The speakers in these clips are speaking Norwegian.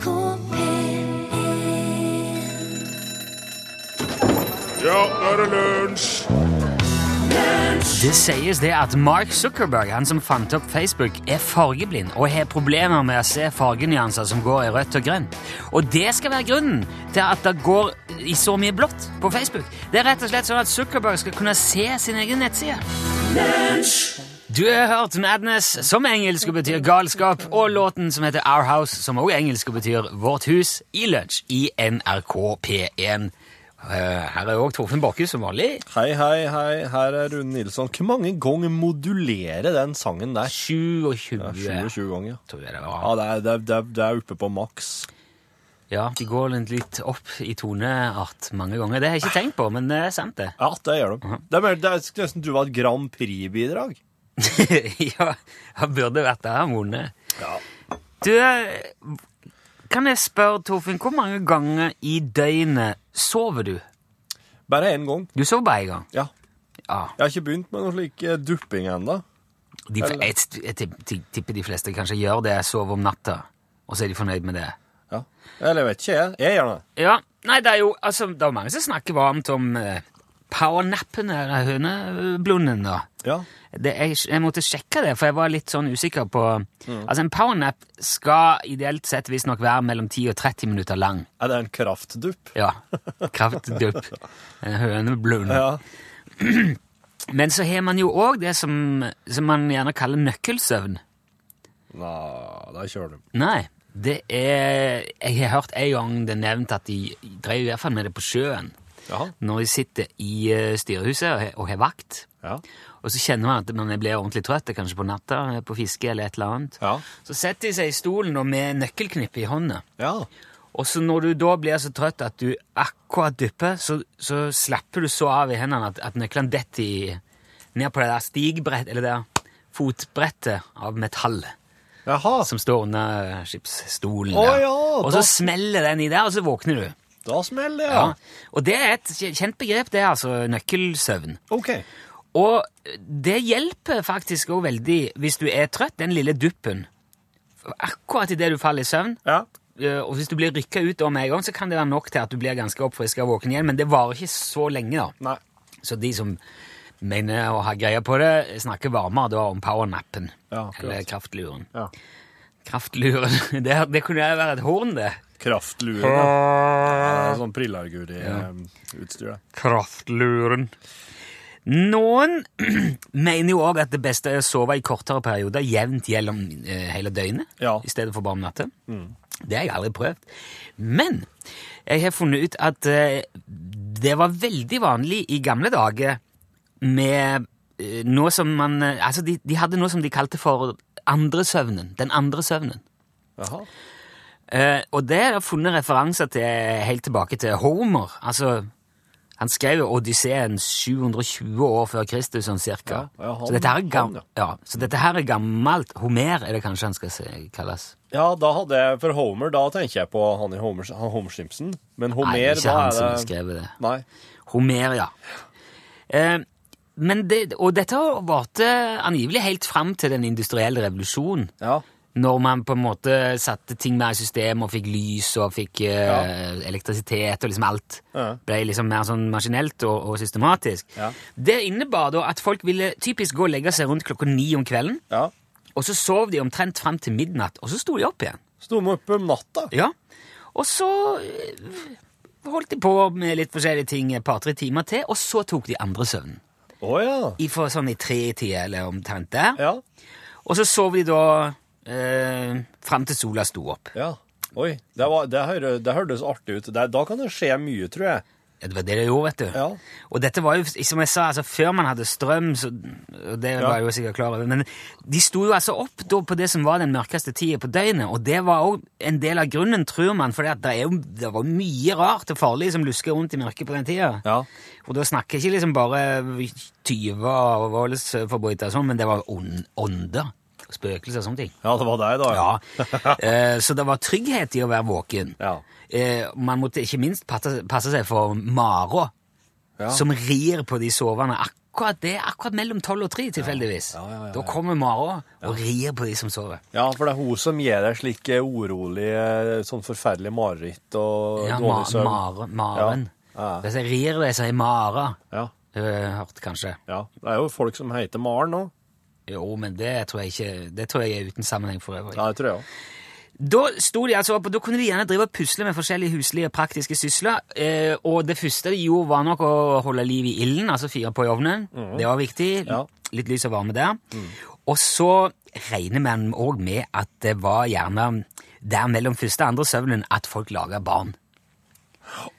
NRK P1 Ja, nå er det lunsj! Det sies det at Mark Zuckerberg, han som fant opp Facebook, er fargeblind og har problemer med å se fargenyanser som går i rødt og grønt. Og det skal være grunnen til at det går i så mye blått på Facebook. Det er rett og slett sånn at Zuckerberg skal kunne se sin egen nettside. Du har hørt Madness, som engelsk betyr galskap, og låten som heter Our House, som også engelsk betyr Vårt hus, i lunsj i NRK P1. Eh, Her er òg Torfinn Bakke som vanlig. Hei, hei, hei, her er Rune Nilsson. Hvor mange ganger modulerer den sangen der? 27, Ja, 27 ganger. tror jeg det var. Ja, det er, det er, det er oppe på maks. Ja, de går litt- opp i toneart mange ganger. Det har jeg ikke tenkt på, men det er sant, det. Ja, det gjør de. Det er, det er nesten du var et Grand Prix-bidrag. ja, han burde vært der, Han vunnet. Ja. Du, eh, kan jeg spørre, Torfinn, hvor mange ganger i døgnet sover du? Bare én gang. Du sover bare én gang? Ja. Ja. Jeg har ikke begynt med noe slik eh, dupping ennå. Jeg, tipper de fleste kanskje gjør det, sover om natta, og så er de fornøyd med det. Ja. Eller jeg vet ikke, jeg. Jeg gjør det. Ja, nei, det er jo altså, det er mange som snakker varmt om uh, powernappen, eller høneblunden, da. Ja. Det, jeg, jeg måtte sjekke det, for jeg var litt sånn usikker på Altså, en powernap skal ideelt sett visstnok være mellom 10 og 30 minutter lang. Er det en kraftdupp? Ja. Kraftdupp. En høneblund. Ja. Men så har man jo òg det som, som man gjerne kaller nøkkelsøvn. Nei, da kjører du. Nei, det er Jeg har hørt en gang det nevnt at de drev i hvert fall med det på sjøen. Jaha. Når de sitter i eh, styrehuset og har- vakt. Ja. Og så kjenner man at man blir ordentlig trøtt, kanskje på natta, på fiske eller et eller annet. Ja. Så setter de seg i stolen og med nøkkelknippet i hånda. Ja. Og så når du da blir så trøtt at du akkurat dypper, så, så slapper du så av i hendene at, at nøklene detter ned på det der stigbrett, eller det der fotbrettet av metall Jaha. som står under skipsstolen. Der. ja, og da- så smeller den i der, og så våkner du. Da smeller det, Ja. ja. Og det er et kjent begrep, det er altså nøkkelsøvn. Ok. Og det hjelper faktisk òg veldig hvis du er trøtt, den lille duppen. Akkurat idet du faller i søvn. Ja. eh, Og hvis du blir rykka ut om en gang, så kan det være nok til at du blir ganske oppfriska og våken igjen, men det varer ikke så lenge, da. Nei. Så de som mener å ha greie på det, snakker varmere da om powernappen. Ja, eller kraftluren. Ja. Kraftluren. Det, det kunne være et horn, det. Kraftlure. da. Ja, sånn Prillarguri-utstyr, Ja. Kraftluren. Noen mener jo òg at det beste er å sove i kortere perioder jevnt gjennom eh, hele døgnet, Ja. i stedet for bare om natta. Det har jeg aldri prøvd. Men jeg har funnet ut at eh, det var veldig vanlig i gamle dager med eh, noe som man eh, Altså, de, de hadde noe som de kalte for andresøvnen. Den andre søvnen. Jaha. Eh, og det er funnet referanser til helt tilbake til Homer. Altså, han skrev Odysseen 720 år før Kristus, sånn cirka. Ja, ja, han- så, dette er han, ja, så dette her er gammelt. Homer er det kanskje han skal se, kalles. Ja, da hadde jeg For Homer, da tenker jeg på han i Homer, han Homer Simpson. Men Homer, Nei, ikke da han er som har skrevet det. Nei. Homer, ja. Eh, men det, og dette varte angivelig helt fram til den industrielle revolusjonen. Ja. Når man på en måte satte ting mer i system og fikk lys og fikk eh, elektrisitet og liksom alt Ja. ble liksom mer sånn maskinelt og, og systematisk. Ja. Det innebar da at folk ville typisk gå og legge seg rundt klokka ni om kvelden, ja. og så sov de omtrent fram til midnatt, og så sto de opp igjen. Sto de opp om natta? Ja. Og så eh, holdt de på med litt forskjellige ting et par-tre timer til, og så tok de andre søvnen. Oh, ja. I for sånn i tre-tida eller omtrent der. Ja. Og så sov de da eh, fram til sola sto opp. Ja. Oi, det, var, det, hør, det hørtes artig ut. Det, da kan det skje mye, tror jeg. Ja, Det var det det gjorde, vet du. Ja. Og dette var jo, som jeg sa, altså før man hadde strøm, så, og det var jeg jo sikkert klar over, men de sto jo altså opp da på det som var den mørkeste tida på døgnet, og det var òg en del av grunnen, tror man, for det, er jo, det var mye rart og farlig som lusker rundt i mørket på den tida. Ja. Og da snakker jeg ikke liksom bare tyver og voldsforbrytere og sånn, men det var ånder. Spøkelser og sånne ting. ja, det var deg, da. Ja. Eh, så det var trygghet i å være våken. Ja. Eh, man måtte ikke minst passe, passe seg for mara, Ja. som rir på de sovende akkurat det akkurat mellom tolv og tre, tilfeldigvis. Ja, ja, ja, ja. Da kommer Mara og rir på de som sover. Ja, for det er hun som gir deg slike urolige, sånn forferdelige mareritt og Ja, dårlig søvn. mare, Maren. Ja, ja. Hvis jeg rir det, så er Mara. Ja, Du har hørt, kanskje? ja. Det er jo folk som heter Maren nå. Jo, men det tror jeg ikke Det tror jeg er uten sammenheng for øvrig. Ja, det tror jeg også. Da de altså opp, da kunne de gjerne drive og pusle med forskjellige huslige og praktiske sysler. Eh, og det første de gjorde, var nok å holde liv i ilden, altså fyre på i ovnen. Det var viktig. Ja. Litt lys og varme der. Og så regner man òg med at det var gjerne der mellom første og andre søvnen at folk laga barn.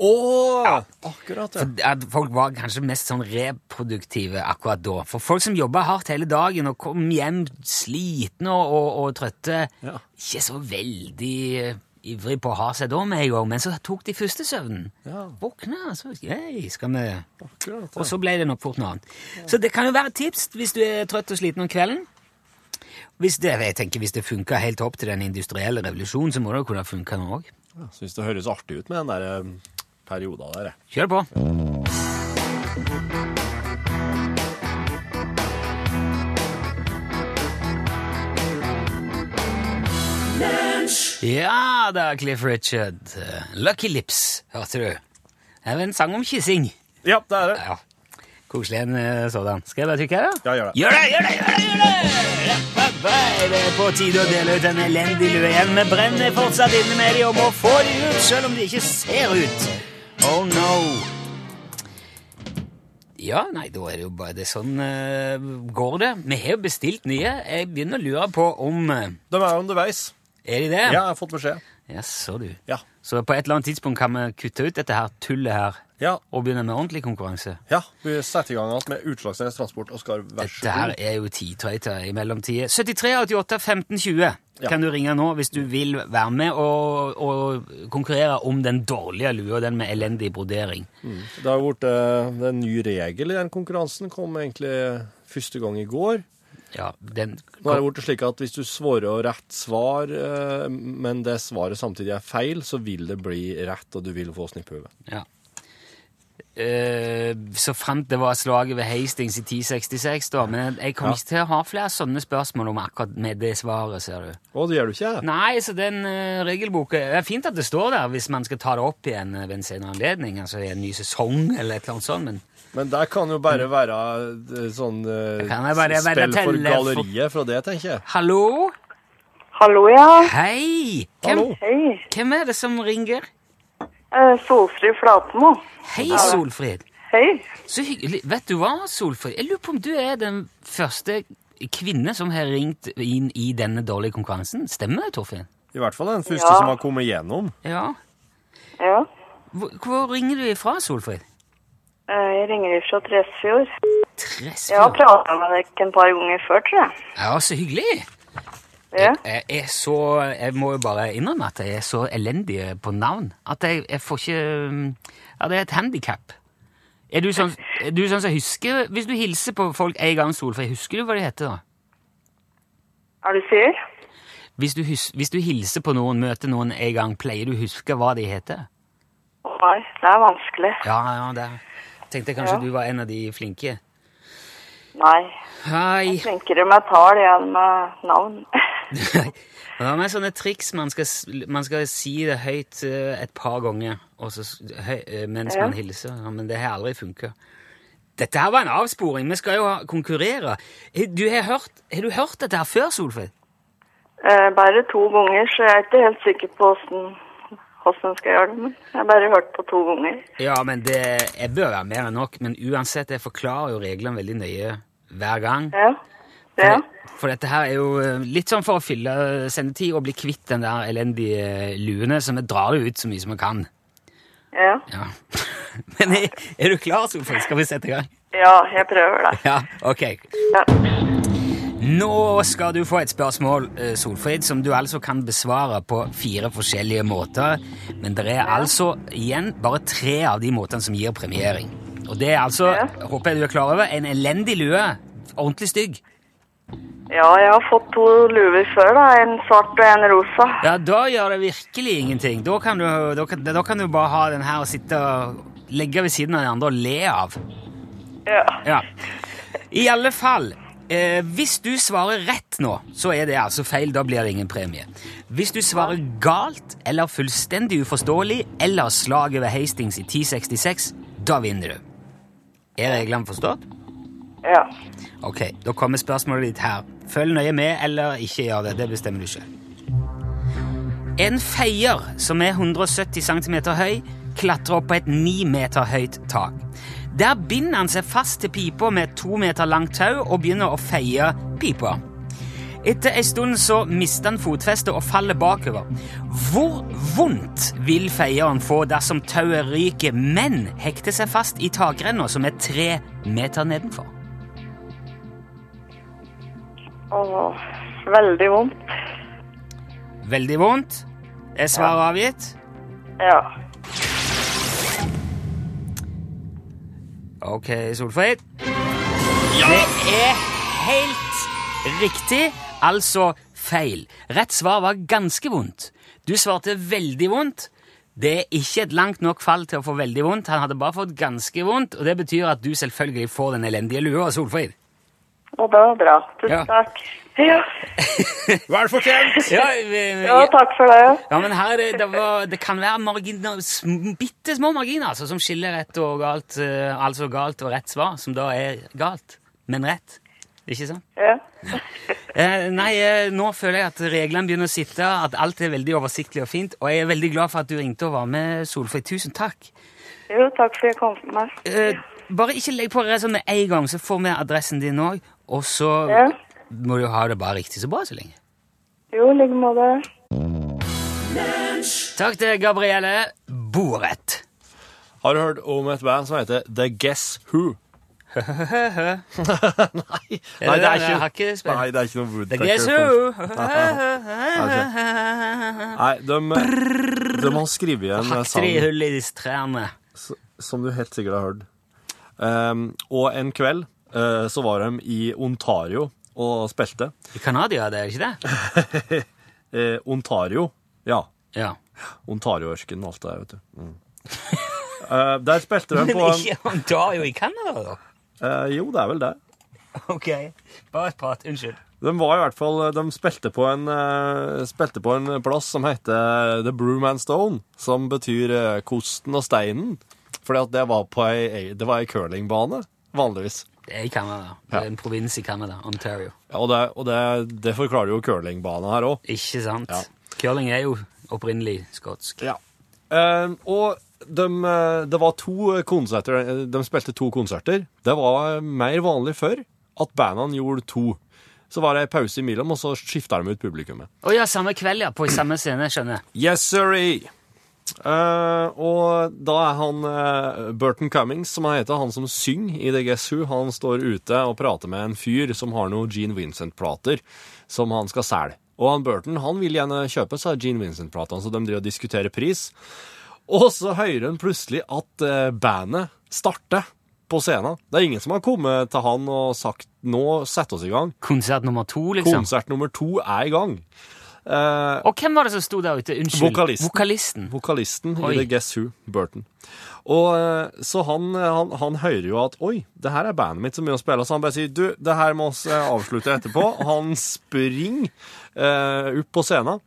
Å! Akkurat, ja. For at folk var kanskje mest sånn reproduktive akkurat da. For folk som jobba hardt hele dagen og kom hjem slitne og, og, og trøtte, Ja. ikke så veldig eh, ivrig på å ha seg da med en gang, men så tok de første søvnen. Ja. Våkna, så hey, skal vi Akkurat, Og så ble det nok fort noe annet. Så det kan jo være et tips hvis du er trøtt og sliten om kvelden. Hvis det, jeg tenker, hvis det funka helt opp til den industrielle revolusjonen, så må det jo kunne funke nå òg. Ja. Syns det høres artig ut med den der perioda perioden der. jeg. Kjør på. Ja da, Cliff Richard. Lucky Lips, hørte du. Det er vel en sang om kyssing. Ja, det er det. Ja. Koselig en eh, sådan. Skal jeg bare trykke her, da? Ja, gjør det. Gjør det, gjør det, gjør det! gjør det! Det er på tide å dele ut en elendig lue igjen. Vi brenner fortsatt inne med de og må få de ut, selv om de ikke ser ut. Oh no. Ja, nei, da er det jo bare det sånn uh, går det. Vi har jo bestilt nye. Jeg begynner å lure på om uh, De er underveis. Er de det? Ja, jeg har fått beskjed. Jaså, du. Ja. Så på et eller annet tidspunkt kan vi kutte ut dette her tullet her Ja. og begynne med ordentlig konkurranse. ja. Vi setter i gang alt med Utslagsnes Transport. skal vær så Dette her er jo tidtøyter i mellomtida. 73 88 15 20 Ja. kan du ringe nå hvis du vil være med og, og konkurrere om den dårlige lua, den med elendig brodering. Det har jo blitt eh, det en ny regel i den konkurransen. Kom egentlig første gang i går. Ja, den Nå har det blitt slik at hvis du svarer rett svar, eh, men det svaret samtidig er feil, så vil det bli rett, og du vil få snipphue. Ja. Eh, så fremt det var slaget ved Hastings i 1066, da. Men jeg kommer Ja. ikke til å ha flere sånne spørsmål om akkurat med det svaret, ser du. Å, det gjør du ikke? Nei, så den uh, regelboka Det er fint at det står der hvis man skal ta det opp igjen eh, ved en senere anledning, altså i en ny sesong eller et eller annet sånt, men Men der kan jo bare være sånn uh, bare- bare spill for- galleriet fra det, tenker jeg. Hallo? Hallo, ja. Hei! Hvem, Hallo. Hei. hvem er det som ringer? Eh, Solfrid Flatmo. Hei, Solfrid. Hei. Så hyggelig. Vet du hva, Solfrid? Jeg lurer på om du er den første kvinne som har ringt inn i denne dårlige konkurransen. Stemmer det, Torfinn? I hvert fall den første Ja. som har kommet gjennom. Ja. Ja. Hvor, hvor ringer du ifra, Solfrid? Eh, jeg ringer ifra Tresfjord. Jeg har prata med dere en par ganger før, tror jeg. Ja, så hyggelig. Ja. Jeg er så Jeg må jo bare innrømme at jeg er så elendig på navn at jeg, jeg får ikke um, Ja, det er et handikap. Er du sånn, er du sånn som husker Hvis du hilser på folk en gang, Solfrid, husker du hva de heter da? Er du sier? Hvis du, hus, hvis du hilser på noen, møter noen en gang, pleier du å huske hva de heter? Nei, det er vanskelig. Ja, ja, der tenkte jeg kanskje Ja. du var en av de flinke. Nei. Hei. Flinkere med tall enn med navn. Det er sånne triks man skal, man skal si det høyt eh, et par ganger og så, høy, eh, mens Ja. man hilser, men det har aldri funka. Dette her var en avsporing. Vi skal jo konkurrere. Eh, Du har, hørt, har du hørt dette her før, Solfrid? Eh, bare to ganger, så jeg er ikke helt sikker på hvordan, skal jeg gjøre det. Men jeg har bare hørt på to ganger. Ja, men det jeg bør være mer enn nok. Men uansett, jeg forklarer jo reglene veldig nøye hver gang. Ja. For, Ja. for dette her er jo eh, litt sånn for å fylle sendetid og bli kvitt den der elendige luene, så vi drar det ut så mye som vi kan. Ja. Ja. Men er, er du klar, Solfrid? Skal vi sette i gang? Ja, jeg prøver det. Ja, ok. Ja. Nå skal du få et spørsmål, eh, Solfrid, som du altså kan besvare på fire forskjellige måter. Men det er altså igjen bare tre av de måtene som gir premiering. Og det er altså, håper jeg du er klar over, en elendig lue. Ordentlig stygg. Ja, jeg har fått to luer før, da. En svart og en rosa. Ja, da gjør det virkelig ingenting. Da kan du, da kan, da kan du bare ha den her og sitte og legge ved siden av den andre og le av. Ja. Ja. I alle fall, eh, hvis du svarer rett nå, så er det altså feil. Da blir det ingen premie. Hvis du svarer galt eller fullstendig uforståelig eller slaget ved Hastings i 1066, da vinner du. Er reglene forstått? Ja. Ok, da kommer spørsmålet ditt her. Følg nøye med, eller ikke gjør det. Det bestemmer du selv. En feier som er 170 cm høy, klatrer opp på et 9 meter høyt tak. Der binder han seg fast til pipa med et to meter langt tau og begynner å feie pipa. Etter en stund så mister han fotfestet og faller bakover. Hvor vondt vil feieren få dersom tauet ryker, men hekter seg fast i takrenna som er tre meter nedenfor? Åh, veldig vondt. Veldig vondt. Er svaret avgitt? Ja. Ok, Solfrid. Det er helt riktig, altså feil. Rett svar var ganske vondt. Du svarte veldig vondt. Det er ikke et langt nok fall til å få veldig vondt. Han hadde bare fått ganske vondt, og det betyr at du selvfølgelig får den elendige lua, Solfrid. Og det var bra. Tusen Ja. takk. Ja. Vel fortjent! Ja, ja, takk for det. Ja, men her, er det, var, det kan være marginer, bitte små marginer altså, som skiller rett og galt, eh, altså galt og rett svar, som da er galt, men rett. Ikke sant? Ja. Eh, nei, eh, nå føler jeg at reglene begynner å sitte, at alt er veldig oversiktlig og fint, og jeg er veldig glad for at du ringte og var med, Solfrid. Tusen takk. Jo, takk for at jeg kom med. Eh, bare ikke legg på sånn med en gang, så får vi adressen din òg, og så Ja. må du ha det bare riktig så bra så lenge. Jo, i like måte. Takk til Gabrielle Borett. Har du hørt om et band som heter The Guess Who? nei, nei, det er ikke, nei, det er ikke noe The Woodpecker. Guess Who? Nei, de, de har skrevet en Hakk sang tre hull i trærne. som du helt sikkert har hørt. Um, og en kveld så var de i Ontario og spilte. I Canada, det er ikke det? Eh, Ontario, ja. Ja. Ontario-ørkenen, alt det der, vet du. Mm. Eh, der spilte de på Men ikke Ontario i Canada, da? eh, Jo, det er vel det. Ok, bare prat. Unnskyld. De var i hvert fall De spilte på en, eh, spilte på en plass som heter The Broom and Stone, som betyr eh, kosten og steinen. Fordi at det var på ei, det var ei curlingbane, vanligvis. Det er i Canada. Det er en provins i Canada. Ontario. Ja, og det, og det, det forklarer jo curlingbana her òg. Ikke sant? Ja. Curling er jo opprinnelig skotsk. Ja. Eh, og de, eh, det var to konserter eh, De spilte to konserter. Det var mer vanlig før at bandene gjorde to. Så var det ei pause imellom, og så skifta de ut publikummet. Å ja, samme kveld, ja. På samme scene, skjønner jeg. Yes, sirree! Eh, og da er han uh, Burton Cummings, som han heter, han som synger i The Guess Who, han står ute og prater med en fyr som har noen Gene Vincent-plater som han skal selge. Og han Burton han vil gjerne kjøpe seg Gene Vincent-platene, så de driver og diskuterer pris. Og så hører han plutselig at uh, bandet starter på scenen. Det er ingen som har kommet til han og sagt 'nå sett oss i gang'. Konsert nummer to, liksom. Konsert nummer to er i gang. Eh, Og hvem var det som sto der ute? Unnskyld. Vokalisten. Vokalisten. vokalisten i The Guess Who, Burton. Og eh, Så han, han, han hører jo at Oi, det her er bandet mitt som begynner å spille. Så han bare sier du, det her må vi eh, avslutte etterpå. Han springer uh, opp på scenen.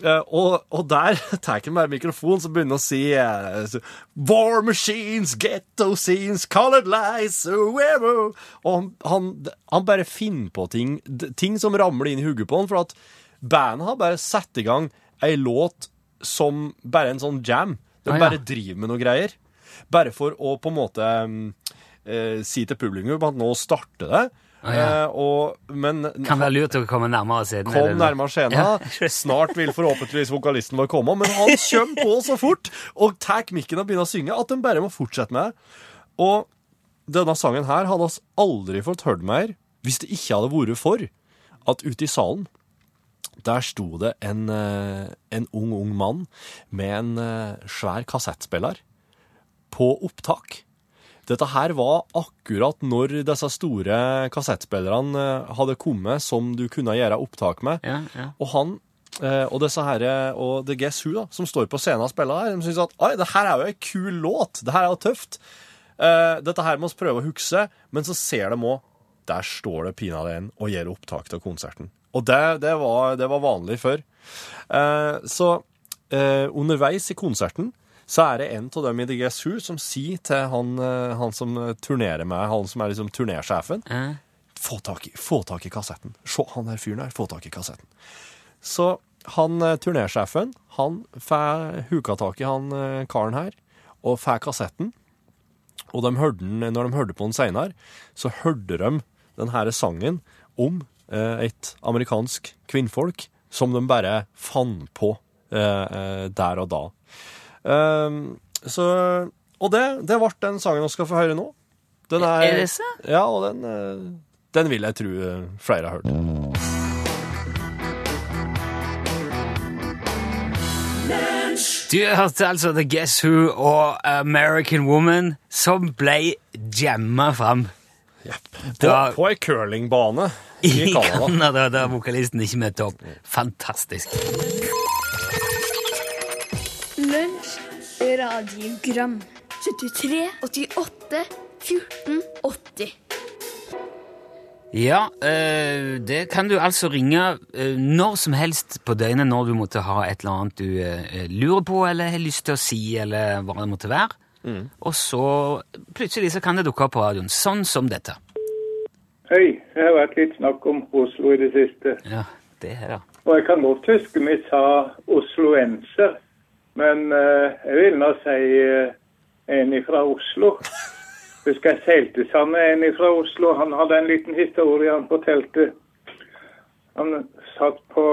Uh, og, og der tar han bare mikrofonen så begynner å si uh, War machines, ghetto scenes, colored lights, whoever. Og han, han, han bare finner på ting, ting som ramler inn i hodet på han. For at bandet har bare satt i gang ei låt som bare en sånn jam. De Ah, ja. bare driver med noe greier. Bare for å på en måte mm, eh, si til publikum at nå starter det. Ah, ja. Eh, og, men Kan være lurt å komme nærmere scenen. kom eller- nærmere scenen. Ja. Snart vil forhåpentligvis vokalisten vår komme, men han kommer på så fort og tar mikken og begynner å synge at de bare må fortsette med det. Og denne sangen her hadde oss aldri fått hørt mer hvis det ikke hadde vært for at ute i salen der sto det en, eh, en ung, ung mann med en eh, svær kassettspiller på opptak. Dette her var akkurat når disse store kassettspillerne eh, hadde kommet som du kunne gjøre opptak med. Ja, ja. Og han og disse her, og The Guess Who, da, som står på scenen og spiller her, de syns at oi, det her er jo ei kul låt. Det her er jo tøft. dette her må vi prøve å huske, men så ser de òg Der står det pinadø en og gjør opptak av konserten. Og det, det, var, det var vanlig før. Eh, så eh, underveis i konserten så er det en av dem i The Guess Who som sier til han, eh, han som turnerer med, han som er liksom turnersjefen Eh, få tak, i, få tak i kassetten. Se, han der fyren der, få tak i kassetten. Så han eh, turnersjefen, han får huka tak i han eh, karen her, og får kassetten. Og de hørte den, når de hørte på den seinere, så hørte de den her sangen om et amerikansk kvinnfolk som de bare fant på eh, eh, der og da. Ehm, så, og det, det ble den sangen vi skal få høre nå. Den er, Er det så? Ja, og den, eh, den vil jeg tro eh, flere har hørt. Du hørte altså The Guess Who og American Woman, som ble jamma fram På, Da- på ei curlingbane i i Canada. Da er vokalisten ikke møtt opp. Fantastisk. Lunsj, radiogram 73, 88, 14, 80 Ja, øh, det kan du altså ringe øh, når som helst på døgnet når du måtte ha et eller annet du øh, lurer på eller har lyst til å si, eller hva det måtte være. Og så plutselig så kan det dukke opp på radioen, sånn som dette. Hei, det har vært litt snakk om Oslo i det siste. Ja, det her, ja. Og jeg kan godt huske vi sa osloenser, men uh, jeg vil nå si uh, en fra Oslo. Husker jeg seilte sammen med en fra Oslo. Han hadde en liten historie han fortalte. Han satt på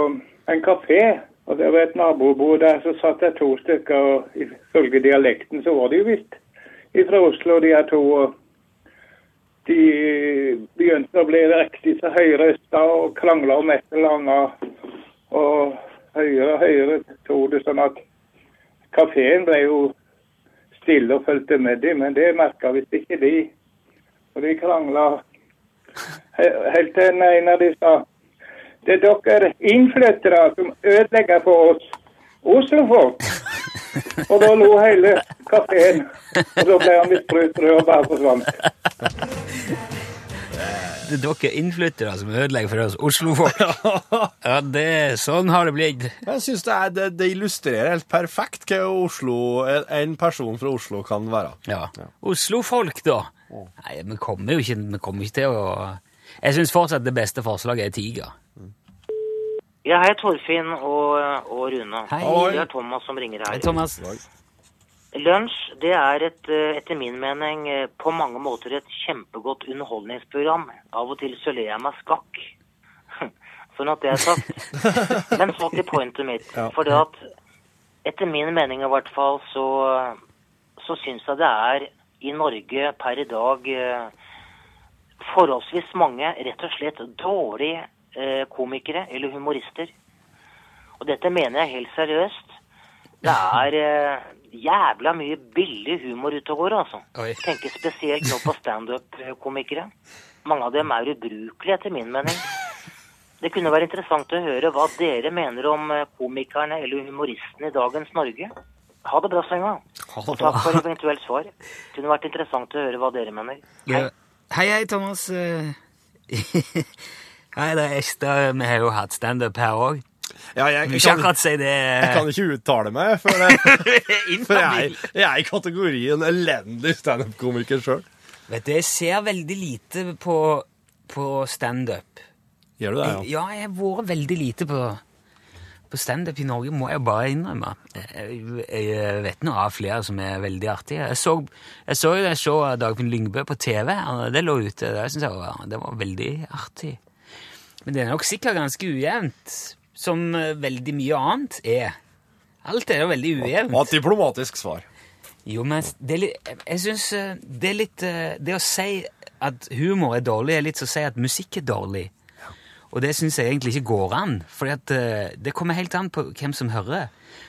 en kafé, og det var et nabobord der. Så satt det to stykker, og ifølge dialekten så var de jo visst fra Oslo, de her to. og de begynte å bli riktig så høyrøsta og krangla om et eller annet. Og høyere og høyere tok det sånn at kafeen ble jo stille og fulgte med dem, men det merka visst ikke de. Og de krangla helt til en av de sa det er dere innflyttere som ødelegger for oss Oslo-folk. Og da lo hele kafeen. Og da ble han litt sprøt rød og bare forsvant. Det er dere innflyttere som ødelegger for oss Oslo-folk. Ja, det, sånn har det blitt. Jeg synes det, det, det illustrerer helt perfekt hva Oslo, en- en person fra Oslo kan være. Ja. Oslo-folk, da? Nei, vi kommer jo ikke, vi kommer ikke til å Jeg syns fortsatt det beste forslaget er Tiger. Ja, hei Torfinn og, og Rune. Hei. Det er Thomas som ringer her. Hei. Thomas. Lunsj det er et, etter min mening på mange måter et kjempegodt underholdningsprogram. Av og til så ler jeg meg skakk. Sånn at det er sagt. Men så til pointet mitt. For det at etter min mening i hvert fall så, så syns jeg det er i Norge per i dag eh, forholdsvis mange rett og slett dårlige eh, komikere eller humorister. Og dette mener jeg helt seriøst. Det er eh, jævla mye billig humor ute og går, altså. Oi. Tenker spesielt nå på standup-komikere. Mange av dem er ubrukelige, etter min mening. Det kunne være interessant å høre hva dere mener om eh, komikerne eller humoristene i dagens Norge. Ha det bra Senga. Og takk for eventuelt svar. Det kunne vært interessant å høre hva dere mener. Ja. Hei, hei, Thomas. Eh, Hei, det er Ester. Vi har jo hatt standup her òg. Ja, jeg, jeg, kan kan, si det jeg kan ikke uttale meg, for, det, for jeg, jeg er i kategorien elendig standup-komiker sjøl. Vet du, jeg ser veldig lite på, på standup. Gjør du det, ja? Ja, jeg har vært veldig lite på, på standup i Norge, må jeg bare innrømme. Jeg, jeg vet nå av flere som er veldig artige. Jeg så, jeg så jo det showet av Dagfinn Lyngbø på TV. Det lå ute. Det synes jeg var, det var veldig artig. Men det er nok sikkert ganske ujevnt, som eh, veldig mye annet er. Alt er jo veldig ujevnt. Og et diplomatisk svar. Jo, men det litt, jeg synes eh, det er litt eh, Det å si at humor er dårlig, er litt som å si at musikk er dårlig. Og det syns jeg egentlig ikke går an, for det kommer helt an på hvem som hører.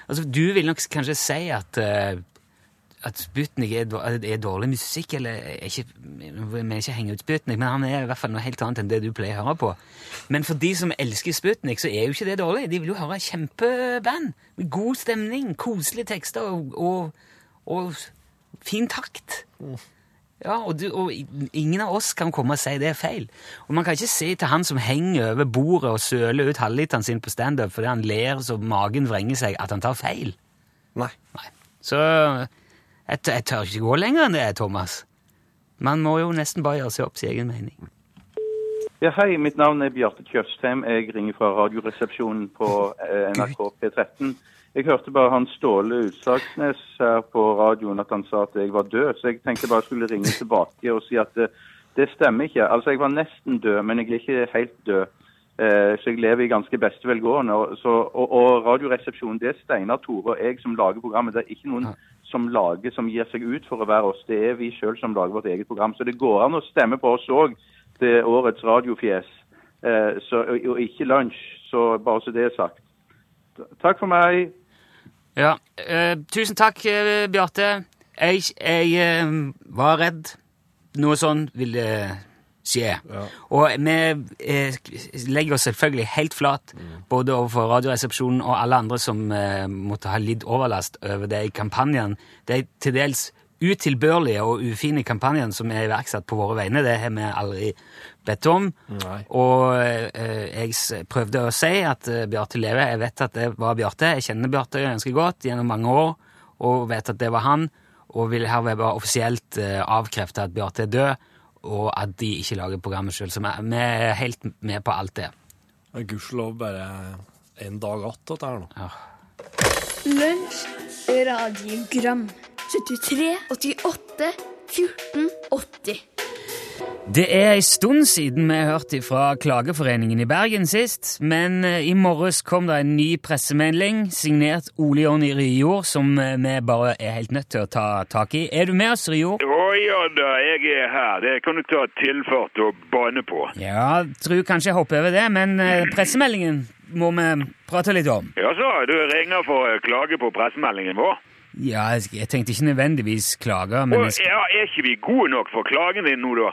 Altså, Du vil nok kanskje si at, eh, at Sputnik er, er dårlig musikk, eller er vi vil ikke henge ut Sputnik, men han er i hvert fall noe helt annet enn det du pleier å høre på. Men for de som elsker Sputnik, så er jo ikke det dårlig. De vil jo høre kjempeband med god stemning, koselige tekster og, og, og fin takt. Ja, og, du, og ingen av oss kan komme og si det er feil. Og man kan ikke si til han som henger over bordet og søler ut halvliteren sin på standup fordi han ler så magen vrenger seg, at han tar feil. Nei. Nei. Så jeg, jeg tør ikke gå lenger enn det, Thomas. Man må jo nesten bare gjøre seg opp sin egen mening. Ja, hei, mitt navn er Bjarte Tjøstheim. Jeg ringer fra Radioresepsjonen på eh, NRK P13. Jeg hørte bare han Ståle Utslagsnes her på radioen at han sa at jeg var død, så jeg tenkte bare jeg skulle ringe tilbake og si at det, det stemmer ikke. Altså, jeg var nesten død, men jeg er ikke helt død. Eh, så jeg lever i ganske beste velgående. Og, så, og, og Radioresepsjonen, det er Steinar, Tore og jeg som lager programmet. Det er ikke noen som lager, som gir seg ut for å være oss. Det er vi sjøl som lager vårt eget program. Så det går an å stemme på oss òg til årets radiofjes, eh, så, og, og ikke lunsj. Så bare så det er sagt. Takk for meg. Ja, eh, tusen takk, eh, Bjarte. Jeg, jeg eh, var redd noe sånn ville skje. Og vi eh, legger oss selvfølgelig helt flat, både overfor Radioresepsjonen og alle andre som eh, måtte ha lidd overlast over de kampanjene. De til dels utilbørlige og ufine kampanjene som er iverksatt på våre vegne. Det har vi aldri bedt om. Nei. Og eh, jeg prøvde å si at eh, Bjarte lever. Jeg vet at det var Bjarte. Jeg kjenner Bjarte ganske godt gjennom mange år og vet at det var han. Og vil herved bare offisielt eh, avkrefte at Bjarte er død, og at de ikke lager programmet sjøl. Så vi er helt med på alt det. Gudskjelov bare en dag att, dette her nå. Ja. Lunsj, radiogram 73, 88, 14, 80 Det er en stund siden vi hørte fra Klageforeningen i Bergen sist, men eh, i morges kom det en ny pressemelding signert Ole Jonny Ryjord, som eh, vi bare er helt nødt til å ta tak i. Er du med oss, Ryjord? Å ja da, jeg er her. Det kan du ta tilfart og bane på. Ja, tror kanskje jeg hopper over det, men eh, pressemeldingen må vi prate litt om. Ja så, du ringer for å klage på pressemeldingen vår? Ja, jeg tenkte ikke nødvendigvis klage, men Og, ja, er ikke vi gode nok for klagen din nå, da?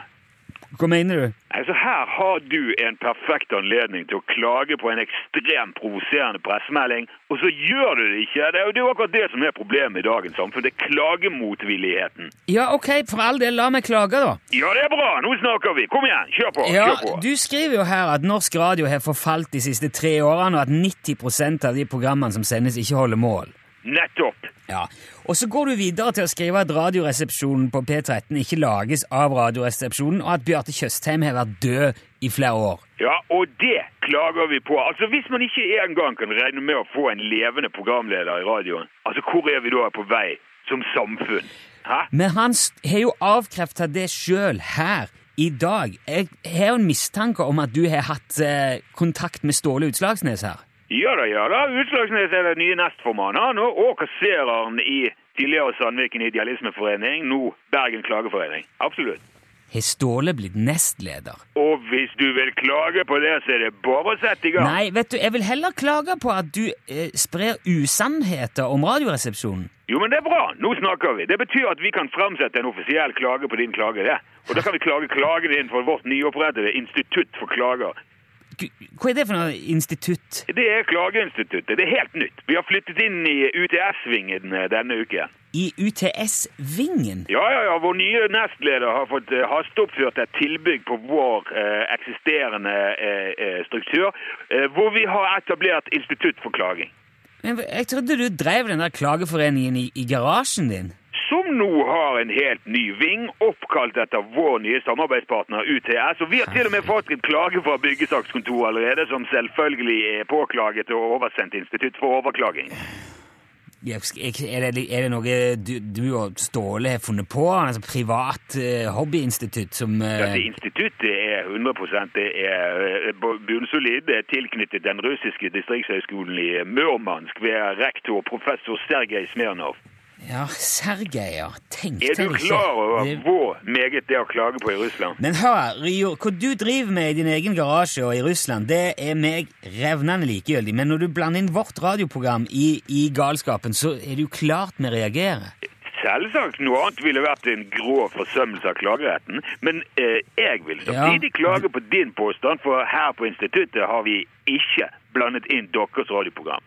hva mener du? Altså, Her har du en perfekt anledning til å klage på en ekstremt provoserende pressemelding, og så gjør du det ikke. Det er jo det er akkurat det som er problemet i dagens samfunn. Det er klagemotvilligheten. Ja, ok, for all del, la meg klage, da. Ja, det er bra. Nå snakker vi. Kom igjen, kjør på. Ja, kjør på. Du skriver jo her at norsk radio har forfalt de siste tre årene, og at 90% av de programmene som sendes, ikke holder mål. Nettopp. Ja, Og så går du videre til å skrive at Radioresepsjonen på P13 ikke lages av Radioresepsjonen, og at Bjarte Tjøstheim har vært død i flere år. Ja, og det klager vi på. Altså, Hvis man ikke engang kan regne med å få en levende programleder i radioen, altså hvor er vi da på vei som samfunn? Hæ? Men han har jo avkrefta det sjøl her i dag. Jeg har jo en mistanke om at du har hatt eh, kontakt med Ståle Utslagsnes her. Ja da, ja da. Utslagsnes er den nye nestformannen han, og- kassereren i tidligere Sandviken Idealismeforening, nå Bergen Klageforening. Absolutt. Har Ståle blitt nestleder? Og hvis du vil klage på det, så er det bare å sette i gang. Nei, vet du, jeg vil heller klage på at du eh, sprer usannheter om Radioresepsjonen. Jo, men det er bra. Nå snakker vi. Det betyr at vi kan fremsette en offisiell klage på din klage, det. Og da kan vi klage klagen din for vårt nyopprettede Institutt for klager. Hva er det for noe institutt? Det er Klageinstituttet. Det er helt nytt. Vi har flyttet inn i UTS-vingen eh, denne uken. I UTS-vingen? Ja, ja, ja. Vår nye nestleder har fått eh, hasteoppført et tilbygg på vår eh, eksisterende eh, eh, struktur, eh, hvor vi har etablert Institutt for klaging. Men Jeg trodde du drev den der klageforeningen i, i garasjen din. Som nå har en helt ny ving, oppkalt etter vår nye samarbeidspartner UTS. Og vi har til og med fått en klage fra byggesakskontoret allerede, som selvfølgelig er påklaget og oversendt Institutt for overklaging. Er det, er det noe du, du og Ståle har funnet på? Altså privat eh, hobbyinstitutt som eh, Dette instituttet er 100 det er eh, bunnsolid. Det er tilknyttet den russiske distriktshøgskolen i Murmansk ved rektor professor Sergej Smirnov. Ja, Sergej, ja. Tenkte Er du klar over Det- hvor meget det er å klage på i Russland? Men hør, Rio, hva du driver med i din egen garasje og i Russland, det er meg revnende likegyldig. Men når du blander inn vårt radioprogram i, i galskapen, så er det jo klart vi reagerer. Selvsagt noe annet ville vært en grov forsømmelse av klageretten, men eh, jeg vil samtidig Ja. klage på din påstand, for her på instituttet har vi ikke blandet inn deres radioprogram.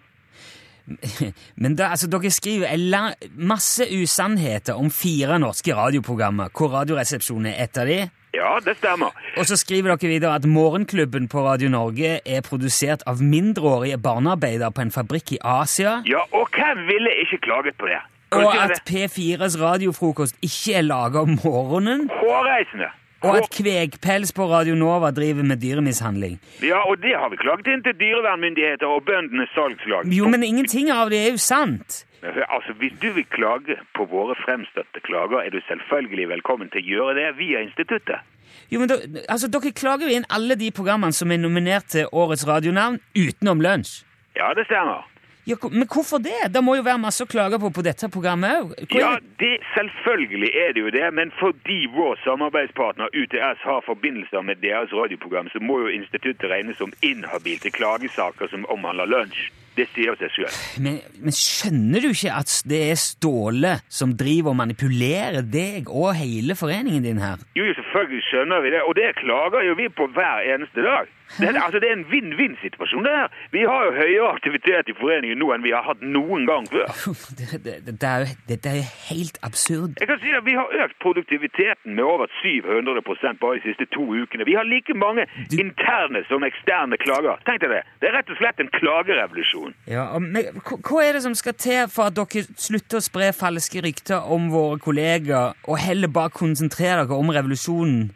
Men da, altså, dere skriver masse usannheter om fire norske radioprogrammer, hvor Radioresepsjonen er et av de. Ja, det stemmer. Og så skriver dere videre at Morgenklubben på Radio Norge er produsert av mindreårige barnearbeidere på en fabrikk i Asia. Ja, og hvem ville ikke klaget på det? Kan Og at P4s radiofrokost ikke er laga om morgenen. Hårreisende. Og at Kvegpels på Radio Nova driver med dyremishandling. Ja, og det har vi klaget inn til dyrevernmyndigheter og bøndenes salgslag. Jo, men ingenting av det er jo sant. Altså, Hvis du vil klage på våre fremstøtte klager, er du selvfølgelig velkommen til å gjøre det via instituttet. Jo, men da, altså, Dere klager jo inn alle de programmene som er nominert til årets radionavn, utenom lunsj. Ja, det stemmer. Ja, men hvorfor det? Det må jo være masse å klage på på dette programmet òg. Ja, det, selvfølgelig er det jo det, men fordi vår samarbeidspartner UTS har forbindelser med deres radioprogram, så må jo instituttet regnes som inhabil til klagesaker som omhandler lunsj. Det sier seg sjøl. Men, men skjønner du ikke at det er Ståle som driver og manipulerer deg og hele foreningen din her? Jo, jo, selvfølgelig skjønner vi det, og det klager jo vi på hver eneste dag. Det, er- altså, det er en vinn-vinn-situasjon det her. Vi har jo høyere aktivitet i foreningen nå enn vi har hatt noen gang før. Dette det, det, er er jo helt absurd. Jeg kan si at Vi har økt produktiviteten med over 700% bare de siste to ukene. Vi har like mange interne som eksterne klager. Tenk deg det. Det er rett og slett en klagerevolusjon. Ja, men, hva hva er det som skal til for at dere slutter å spre falske rykter om våre kolleger, og heller bare konsentrere dere om revolusjonen?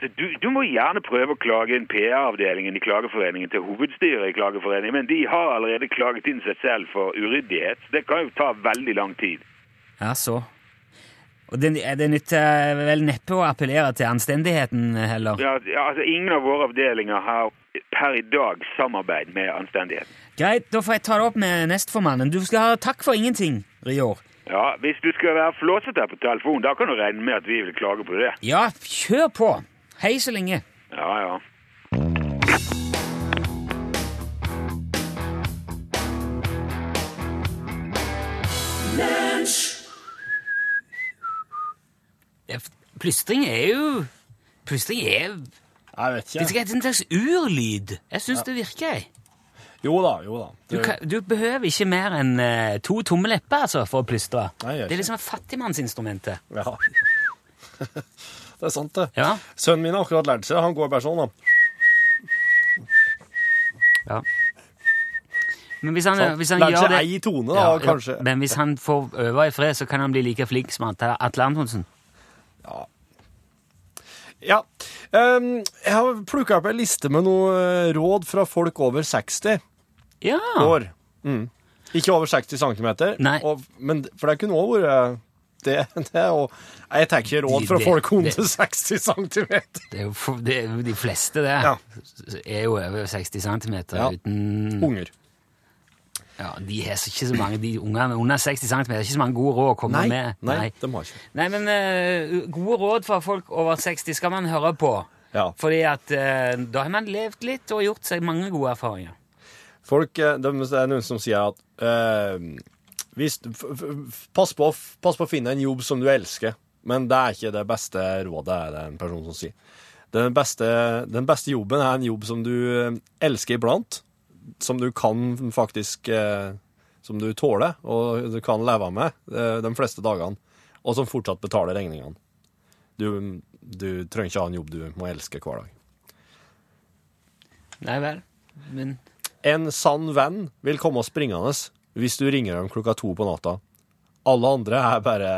Du, du må gjerne prøve å klage inn PR-avdelingen i Klageforeningen til hovedstyret i Klageforeningen, men de har allerede klaget inn seg selv for uryddighet. Det kan jo ta veldig lang tid. Ja, så. Og det, det nytter vel neppe å appellere til anstendigheten heller? Ja, ja, altså, ingen av våre avdelinger har per i dag samarbeid med anstendigheten. Greit, da får jeg ta det opp med nestformannen. Du skal ha takk for ingenting, Rior. Ja, Hvis du skal være flåsete på telefon, da kan du regne med at vi vil klage på det. Ja, kjør på! Hei så lenge. Ja, ja. Ja, Plystring er jo Plystring er Jeg vet ikke. Det er en slags urlyd. Jeg syns det virker. jeg. Jo da, jo da. Du, kan, du behøver ikke mer enn uh, to tomme lepper altså, for å plystre. Nei, det er ikke. liksom fattigmannsinstrumentet. Ja. Det er sant, det. Ja. Sønnen min har akkurat lært seg det. Han går bare sånn, da. ja. Men hvis han, sånn. hvis han gjør det ei tone, da, kanskje. Men hvis han får øve i fred, så kan han bli like flink som Atle Antonsen. Ja. ehm, jeg har plukka opp ei liste med noe eh, råd fra folk over 60 Ja. år. Mm. Ikke over 60 cm, men, for det kunne òg vært det, det og Jeg tar ikke råd fra Det- folk under det- 60 cm. De fleste, det. Ja. Er jo over 60 cm Ja. uten Unger. Ja, De har så ikke så mange De ungene under 60 cm har ikke så mange gode råd å komme Nei, med. nei, de har ikke. Nei, men uh, gode råd fra folk over 60 skal man høre på. Ja. Fordi at uh, da har man levd litt og gjort seg mange gode erfaringer. Folk, eh, det er noen som sier at eh, hvis, pass, på, pass på å finne en jobb som du elsker, men det er ikke det beste rådet, er det en person som sier. Den beste, den beste jobben er en jobb som du eh, elsker iblant, som du kan faktisk eh, Som du tåler og du kan leve med eh, de fleste dagene, og som fortsatt betaler regningene. Du, du trenger ikke ha en jobb du må elske hver dag. Nei vel. Men En sann venn vil komme springende hvis du ringer dem klokka to på natta. Alle andre er bare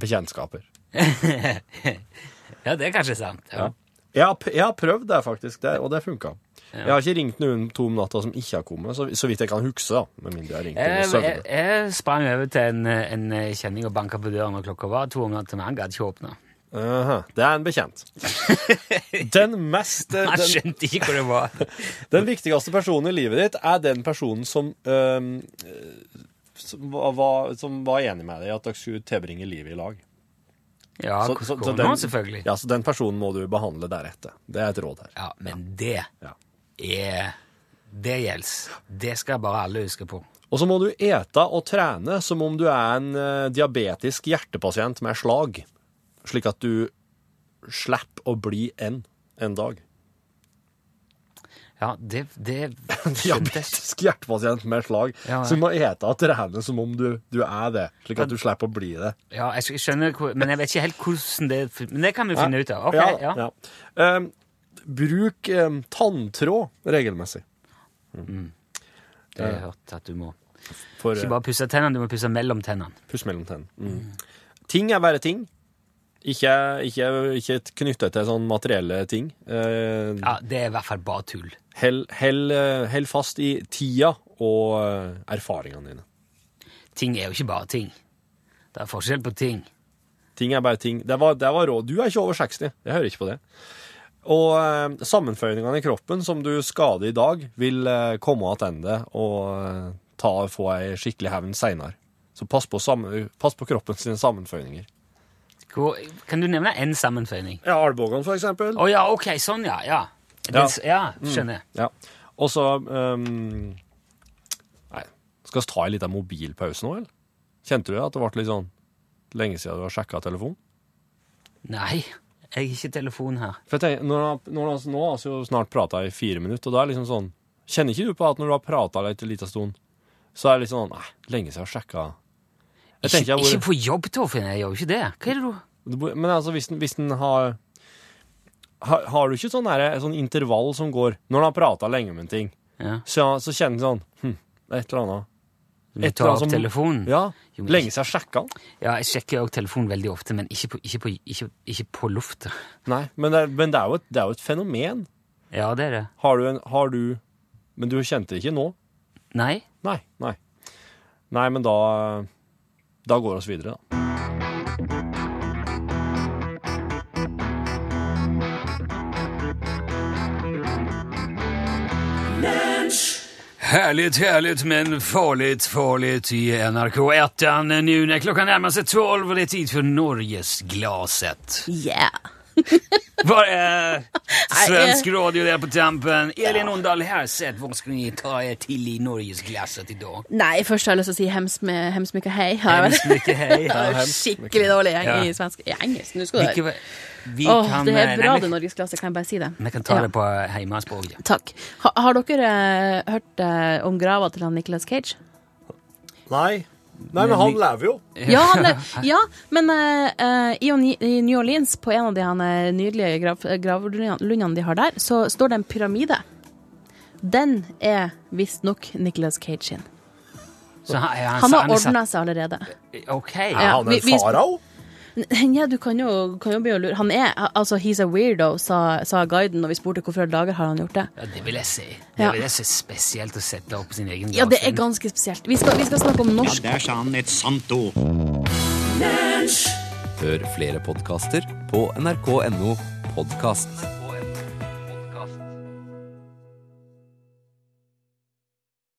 bekjentskaper. Ja, det er kanskje sant. Ja. Jeg har, jeg har prøvd det, faktisk, det, og det funka. Jeg har ikke ringt noen to om natta som ikke har kommet, så, så vidt jeg kan huske. da, med mindre jeg ringte Jeg, jeg, jeg sprang over til en, en kjenning og banka på døren når klokka var to om natta, men han gadd ikke åpne. Aha, Det er en bekjent. Den mest den, Jeg skjønte ikke hvor det var. den viktigste personen i livet ditt er den personen som, øhm, som, var, som var enig med deg i at dere skulle tilbringe livet i lag. Ja, Så- så- så den- selvfølgelig. Ja, så Den personen må du behandle deretter. Det er et råd her. Ja, men det Ja. er Det gjelder. Det skal bare alle huske på. Og så må du ete og trene som om du er en eh, diabetisk hjertepasient med slag, slik at du slipper å bli en en dag. Ja, det, det. Diabetisk hjertepasient med slag. Ja, som må ete og trene som om du, du er det, slik at du slipper å bli det. Ja, jeg skjønner, men jeg vet ikke helt hvordan det Men det kan vi finne ut av. Okay, ja, ja. Um, bruk um, tanntråd regelmessig. Det har jeg hørt at du må. For Ikke bare pusse tennene, du må pusse mellom tennene. puss mellom tennene. Mm. Ting er bare ting. Ikke, ikke, ikke knyttet til sånne materielle ting. Eh, Ja, Det er i hvert fall bare tull. Held, hell, uh, fast i tida og uh, erfaringene dine. Ting er jo ikke bare ting. Det er forskjell på ting. Ting er bare ting. Det var, det var råd. Du er ikke over 60. Jeg hører ikke på det. Og eh, sammenføyningene i kroppen som du skader i dag, vil eh, komme tilbake og eh, ta, få ei skikkelig hevn seinere. Så pass på, sammen, pass på kroppen sine sammenføyninger. Hvor, kan du nevne én sammenføyning? Ja, albuen, for eksempel. Å ja, ok, sånn, ja. Ja, s- ja skjønner jeg. Ja. Og så um, Nei, skal vi ta en liten mobilpause nå, eller? Kjente du at det ble litt sånn lenge siden du har sjekka telefonen? Nei, jeg har ikke telefon her. For jeg tenker, når, når, nå har vi jo snart prata i fire minutter, og da er liksom sånn Kjenner ikke du på at når du har prata en liten stund, så er det litt sånn Nei, lenge siden jeg har sjekka Ikke, ikke på jobb, Torfinn. Jeg gjør jo ikke det. Hva er det du Men altså, hvis den, hvis den har, har Har du ikke sånn, der, sånn intervall som går Når du har prata lenge om en ting, ja. så, så kjenner du sånn hm, det er et eller annet. Du må Et ta eller opp som- telefonen? Ja. Jo, Lenge siden jeg sjekka den. Ja, jeg sjekker også telefonen veldig ofte, men ikke på, ikke på, ikke, ikke på lufta. Nei, men, det, men det, er et, det er jo et fenomen. Ja, det er det. Har du en Har du Men du kjente det ikke nå? Nei? Nei. Nei. Nei, men da Da går vi oss videre, da. Härligt, härligt men farligt, farligt i NRK1 nu när klockan närmar sig 12 och det är tid för Norgesglaset. Yeah. Var är svensk eh. radio der på tampen? Elin Ondal Herseth, hva skal ni ta er till i Norgesglasset idag? Nei, først har jeg lyst til å si hems, med, hemskt mye hei. Hemskt mycket hej. Jeg er skikkelig dårlig i, Ja. i svensk. I engelsk. Nå skal du høre. vi Åh, kan, det er eh, bra, nej, det norgesklasse. Kan jeg bare si det? Vi kan ta Ja. det på hemmaspråk. Takk. Ha, har dere uh, hørt uh, om grava til han Nicolas Cage? Nei. Nei, men han lever jo. Ja, han, le- ja men uh, i, i New Orleans, på en av de eh, nydelige grav, gravlundene de har der, så står det en pyramide. Den er visstnok Nicolas Cage sin. Så han, han, Han har ordna seg allerede. Ok. Er han en farao? Ja, du kan jo, kan jo begynne å lure. Han er altså he's a weirdo, sa, sa guiden når vi spurte hvorfor i dager har han gjort det. Ja, det vil jeg si. Det Ja. vil jeg si spesielt å sette opp sin egen Ja, det er ganske spesielt. Vi skal, vi skal snakke om norsk Der sa han et sant ord. Hør flere podkaster på nrk.no podkast.